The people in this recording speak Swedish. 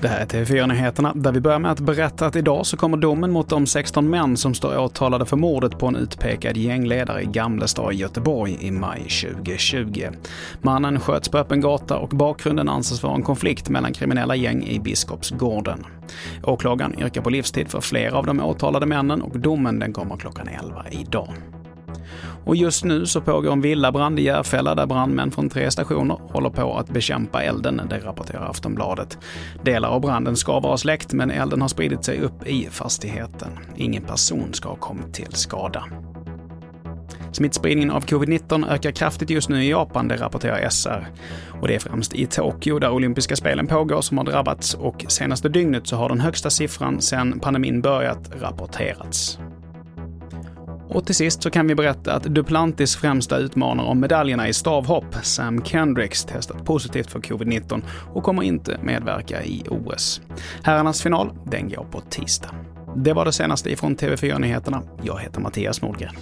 Det här är TV4-nyheterna där vi börjar med att berätta att idag så kommer domen mot de 16 män som står åtalade för mordet på en utpekad gängledare i Gamlestad i Göteborg i maj 2020. Mannen sköts på öppen gata och bakgrunden anses vara en konflikt mellan kriminella gäng i Biskopsgården. Åklagaren yrkar på livstid för flera av de åtalade männen och domen den kommer klockan 11 idag. Och just nu så pågår en villabrand i Järfälla där brandmän från tre stationer håller på att bekämpa elden, det rapporterar Aftonbladet. Delar av branden ska vara släckt, men elden har spridit sig upp i fastigheten. Ingen person ska ha kommit till skada. Smittspridningen av covid-19 ökar kraftigt just nu i Japan, det rapporterar SR. Och det är främst i Tokyo, där olympiska spelen pågår, som har drabbats och senaste dygnet så har den högsta siffran sedan pandemin börjat rapporterats. Och till sist så kan vi berätta att Duplantis främsta utmanare om medaljerna i stavhopp, Sam Kendricks, testat positivt för covid-19 och kommer inte medverka i OS. Herrarnas final, den går på tisdag. Det var det senaste ifrån TV4 Nyheterna. Jag heter Mattias Nordgren.